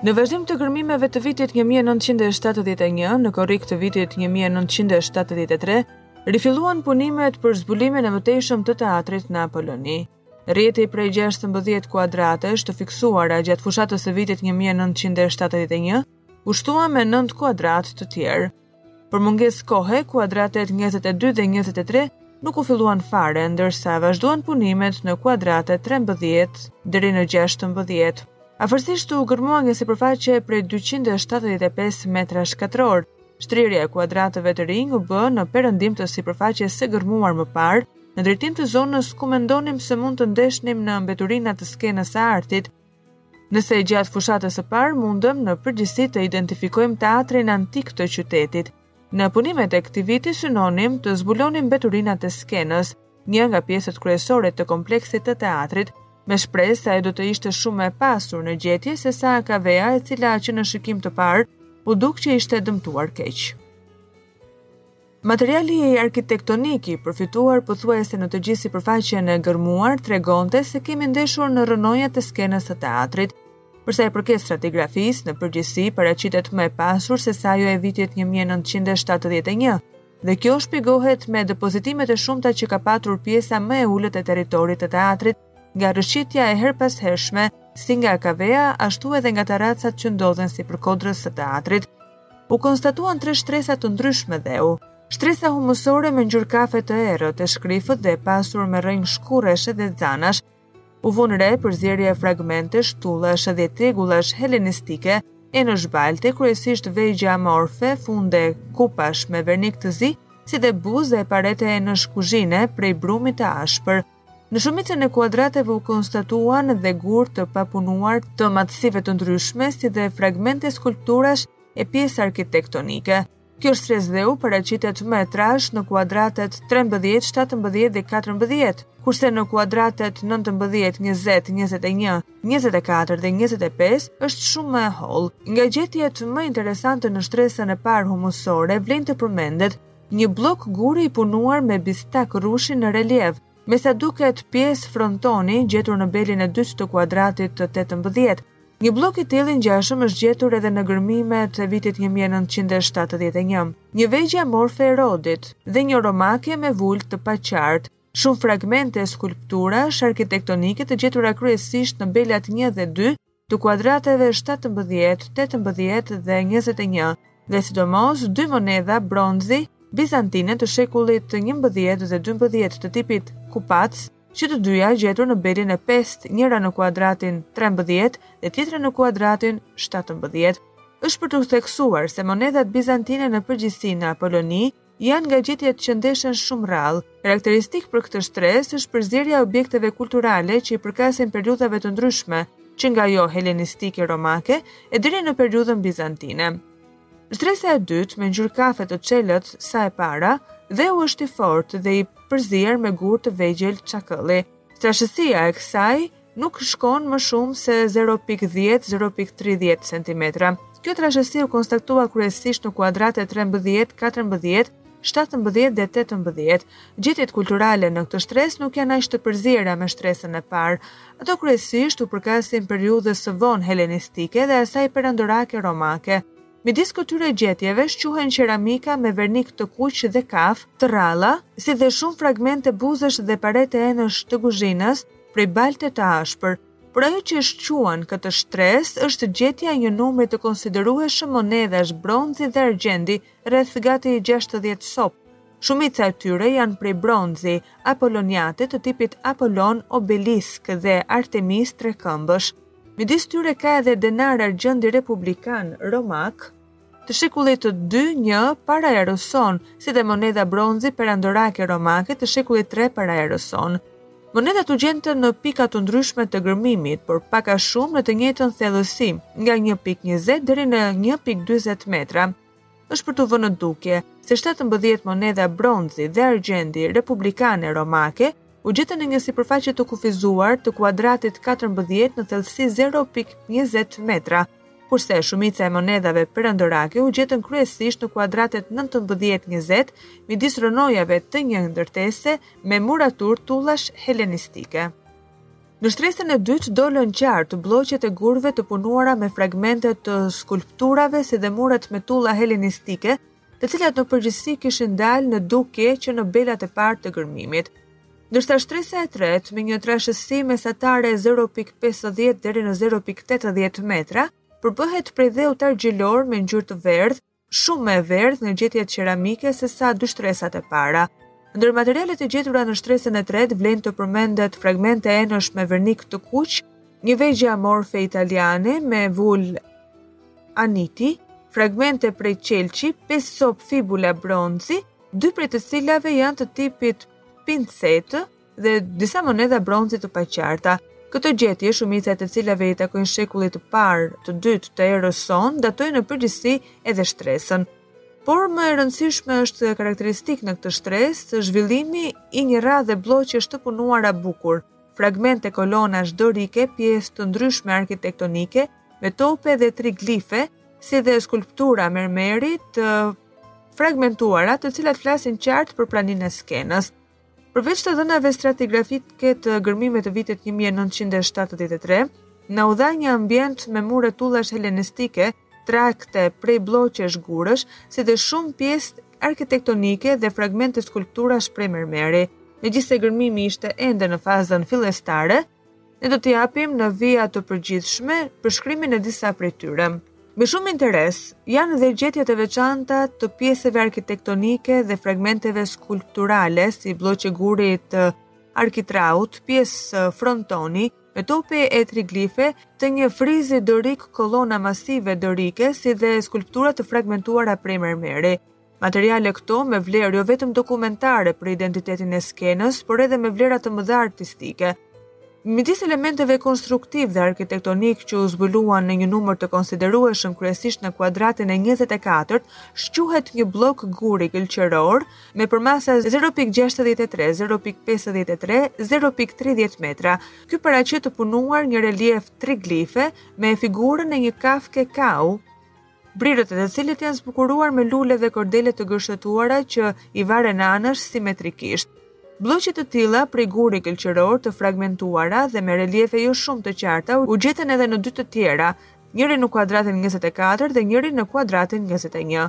Në vazhdim të gërmimeve të vitit 1971, në korrik të vitit 1973, rifilluan punimet për zbulimin e mëtejshëm të teatrit në Apoloni. Rrjeti prej 16 kuadratesh të fiksuara gjatë fushatës së vitit 1971, u shtua me 9 kuadratë të tjerë. Për mungesë kohe, kuadratet 22 dhe 23 nuk u filluan fare, ndërsa vazhduan punimet në kuadratet 13 deri në 16. Afërsisht u gërmua një sipërfaqe prej 275 metrash katrorë. Shtrirja e kuadratëve të rinj u bë në perëndim të sipërfaqes së gërmuar më parë, në drejtim të zonës ku mendonim se mund të ndeshnim në mbeturina të skenës së artit, Nëse gjatë fushatës së parë mundëm në përgjithësi të identifikojmë teatrin antik të qytetit, në punimet e këtij viti synonim të zbulonim mbeturinat e skenës, një nga pjesët kryesore të kompleksit të teatrit, me shpresë se ajo do të ishte shumë më e pasur në gjetje se sa kaveja e cila që në shikim të parë u duk që ishte dëmtuar keq. Materiali arkitektonik i përftuar pothuajse në të gjithë sipërfaqen e gërmuar tregonte se kemi ndeshur në rrënojat e skenës së teatrit. Përsa i përket stratigrafisë, në përgjithësi paraqitet më e pasur se sa ajo e vitit 1971, dhe kjo shpjegohet me depozitimet e shumta që ka patur pjesa më e ulët e territorit të teatrit, Nga rrëshqitja e herëpashershme, si nga kaveja, ashtu edhe nga tarracat që ndodhen sipër kodrës së teatrit, u konstatuan tre shtresa të ndryshme dheu. Shtresa humusore me ngjyrë kafe të errët, e shkrifët dhe e pasur me rrënjë shkurresh dhe xanash, u vunë re përzierje fragmentesh tullash dhe tegullash helenistike, enësh balte, kryesisht vegje amorfe, funde kupash me vernik të zi, si dhe buzë e parete enësh kuzhine prej brumit të ashpër, Në shumicën e kuadrateve u konstatuan dhe gurë të papunuar të madhësive të ndryshme, si dhe fragmente skulpturash e pjesë arkitektonike. Kjo shtresë dheu paraqitet më e trashë në kuadratet 13, 17 dhe 14, kurse në kuadratet 19, 20, 21, 24 dhe 25 është shumë më e hollë. Nga gjetjet më interesante në shtresën e parë humusore vlen të përmendet Një bllok guri i punuar me bistak rrushi në reliev, me sa duket pjesë frontoni, gjetur në belin e dytë të kuadratit të tetëmbëdhjetë. Një bllok i tillë i ngjashëm është gjetur edhe në gërmimet e vitit një mijë e nëntëqind e shtatëdhjetë e një. Një vegje amorfe e Rodit dhe një romake me vulë të paqartë. Shumë fragmente skulpturash arkitektonike të gjetura kryesisht në belat një dhe dy të kuadrateve shtatëmbëdhjetë, tetëmbëdhjetë dhe njëzet e një, dhe sidomos dy monedha bronzi bizantine të shekullit të njëmbëdhjetë dhe dymbëdhjetë të tipit kupac, që të dyja gjetur në belin e pestë, njëra në kuadratin trembëdhjetë dhe tjetra në kuadratin shtatëmbëdhjetë. Është për t'u theksuar se monedhat bizantine në përgjithësi në Apoloni Janë nga gjetjet që ndeshen shumë rrallë. Karakteristikë për këtë shtresë është përzierja e objekteve kulturale që i përkasin periudhave të ndryshme, që nga ajo helenistike romake e deri në periudhën bizantine. Shtresa e dytë, me ngjyrë kafe të çelët, sa e para, dheu është i fortë dhe i përzier me gurë të vegjël çakëlli. Trashësia e kësaj nuk shkon më shumë se zero pikë dhjetë, zero pikë tridhjetë centimetra. Kjo trashësi u konstatua kryesisht në kuadratet trembëdhjetë, katërmbëdhjetë, shtatëmbëdhjetë dhe tetëmbëdhjetë. Gjetjet kulturale në këtë shtresë nuk janë aq të përziera me shtresën e parë. Ato kryesisht u përkasin periudhës së vonë helenistike dhe asaj perandorake romake. Midis këtyre gjetjeve shquhen qeramika me vernik të kuq dhe kaf, të rralla, si dhe shumë fragmente buzësh dhe parete enësh të guzhinës, prej balte të ashpër, por ajo që e shquan këtë shtresë është gjetja e një numri të konsiderueshëm monedhash bronzi dhe argjendi, rreth gati gjashtëdhjetë copë. Shumica e tyre janë prej bronzi, apoloniate të tipit Apolon obelisk dhe Artemis trekëmbësh. Midis tyre ka edhe denarë argjendi republikanë, romakë, të shekullit të dy një para erës sonë, si dhe monedha bronzi perandorake romake të shekullit tre para erës sonë. Monedhat u gjetën në pika të ndryshme të gërmimit, por pak a shumë në të njëjtën thellësi, nga 1.20 deri në 1.40 metra. Është për t'u vënë në dukje se 17 monedha bronzi dhe argjendi republikane romake u gjetën në një sipërfaqe të kufizuar të kuadratit 14 në thellësi 0.20 metra, kurse shumica e monedhave perandorake u gjetën kryesisht në kuadratet 19-20 midis rënojave të një ndërtese me muraturë tullash helenistike. Në shtresën e dytë dolën qartë blloqet e gurëve të punuara me fragmente të skulpturave si dhe muret me tulla helenistike, të cilat në përgjithësi kishin dalë në dukje që në belat e parë të gërmimit. Ndërsa shtresa e tretë me një trashësi mesatare 0.50 deri në 0.80 metra përbëhet prej dheut argjilor me ngjyrë të verdhë, shumë më e verdhë në gjetjet qeramike se sa dy shtresat e para. Ndër materialet e gjetura në shtresën e tretë vlejnë të përmendet fragmente enësh me vernik të kuq, një vegje amfore italiane me vulë aniti, fragmente prej qelqi, pesë copë fibula bronzi, dy prej të cilave janë të tipit pincetë dhe disa monedha bronzi të paqarta. Këto gjetje, shumica e të cilave i takojnë shekullit të parë, të dytë të erës sonë, datojnë në përgjithësi edhe shtresën. Por më e rëndësishme është karakteristike në këtë shtresë zhvillimi i një radhe bloqesh të punuara bukur, fragmente kolonash dorike, pjesë të ndryshme arkitektonike, metope dhe triglife, si dhe skulptura mermeri të fragmentuara, të cilat flasin qartë për praninë e skenës. Përveç të dhënave stratigrafike të gërmimit të vitit 1973, na u dha një ambient me mure tullash helenistike, trakte prej blloqesh gurësh, si dhe shumë pjesë arkitektonike dhe fragmente skulpturash prej mermeri. Megjithëse gërmimi ishte ende në fazën fillestare, Ne do të japim në vija të përgjithshme përshkrimin e disa prej tyre. Me shumë interes janë dhe gjetjet e veçanta të pjesëve arkitektonike dhe fragmenteve skulpturale si blloqe guri të arkitraut, pjesë frontoni, metope e triglife të një frizi dorik kolona masive dorike si dhe skulptura të fragmentuara prej mermeri. Materiale këto me vlerë jo vetëm dokumentare për identitetin e skenës, por edhe me vlera të mëdha artistike. Midis elementeve konstruktivë dhe arkitektonikë që u zbuluan në një numër të konsiderueshëm kryesisht në kuadratin e 24, shquhet një bllok guri gëlqeror me përmasa 0.63, 0.53, 0.30 metra. Ky paraqet të punuar një relief triglife me figurën e një kafke kau, Brirët e të cilit janë zbukuruar me lule dhe kordele të gërshetuara që i varen anash simetrikisht. Blloqe të tilla prej guri gëlqeror të fragmentuara dhe me reliefe jo shumë të qarta u gjetën edhe në dy të tjera, njëri në kuadratin 24 dhe njëri në kuadratin 21.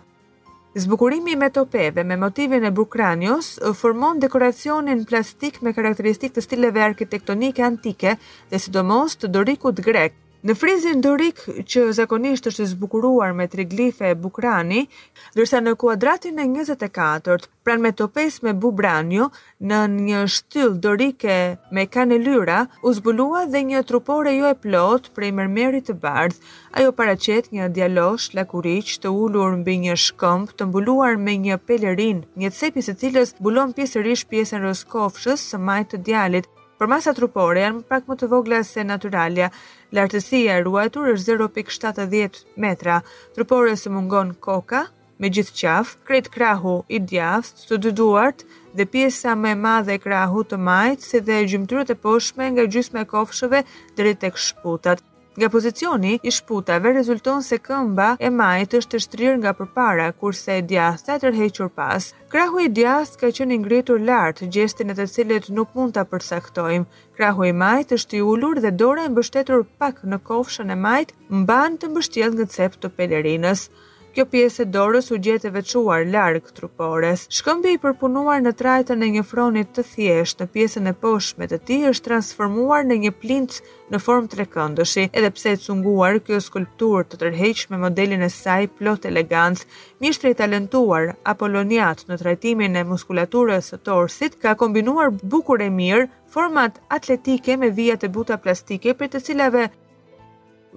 Zbukurimi i metopeve me motivin e bukranios formon dekoracionin plastik më karakteristik të stileve arkitektonike antike dhe sidomos të dorikut grek, Në frizin dorik që zakonisht është zbukuruar me triglife e bukrani, ndërsa në kuadratin e 24-të, pranë metopes me bukranio, në një shtyllë dorike me kanelyra, u zbulua dhe një trupore jo e plotë prej mermeri të bardhë. Ajo paraqet një djalosh lakuriq të ulur mbi një shkëmb të mbuluar me një pelerinë, një cep i së cilës mbulon pjesërisht pjesën rrëzë kofshës së majtë të djalit, Përmasat trupore janë pak më të vogla se natyralja. Lartësia e ruajtur është 0.70 metra. Trupores i mungon koka, me gjithë qafë, krejt krahu i djathtë, të dy duart dhe pjesa më e madhe e krahut të majtë, si dhe gjymtyrët e poshtme nga gjysma e kofshëve deri tek shputat. Nga pozicioni i shputave rezulton se këmba e majtë është e shtrirë nga përpara, kurse e djathta e tërhequr pas. Krahu i djathtë ka qenë i ngritur lart, gjestin e të cilit nuk mund ta përcaktojmë. Krahu i majtë është i ulur dhe dora e mbështetur pak në kofshën e majtë mban të mbështjellë një cep të pelerinës. Kjo pjesë e dorës u gjet e veçuar larg trupores. Shkëmbi i përpunuar në trajtën e një froni të thjeshtë në pjesën e poshtme të tij është transformuar në një plint në formë trekëndëshi. Edhe pse e cunguar, kjo skulpturë të tërheq me modelin e saj plot elegancë. Mjeshtri i talentuar apoloniat në trajtimin e muskulaturës së torsit, ka kombinuar bukur e mirë format atletike me vijat e buta plastike prej të cilave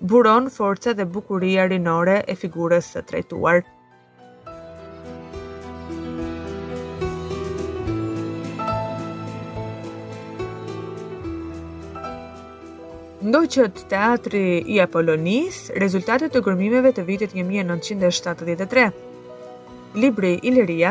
buron forca dhe bukuria rinore e figurës së trajtuar. Ndoqët Teatri i Apolonisë, rezultatet të gërmimeve të vitit 1973. Libri Iliria,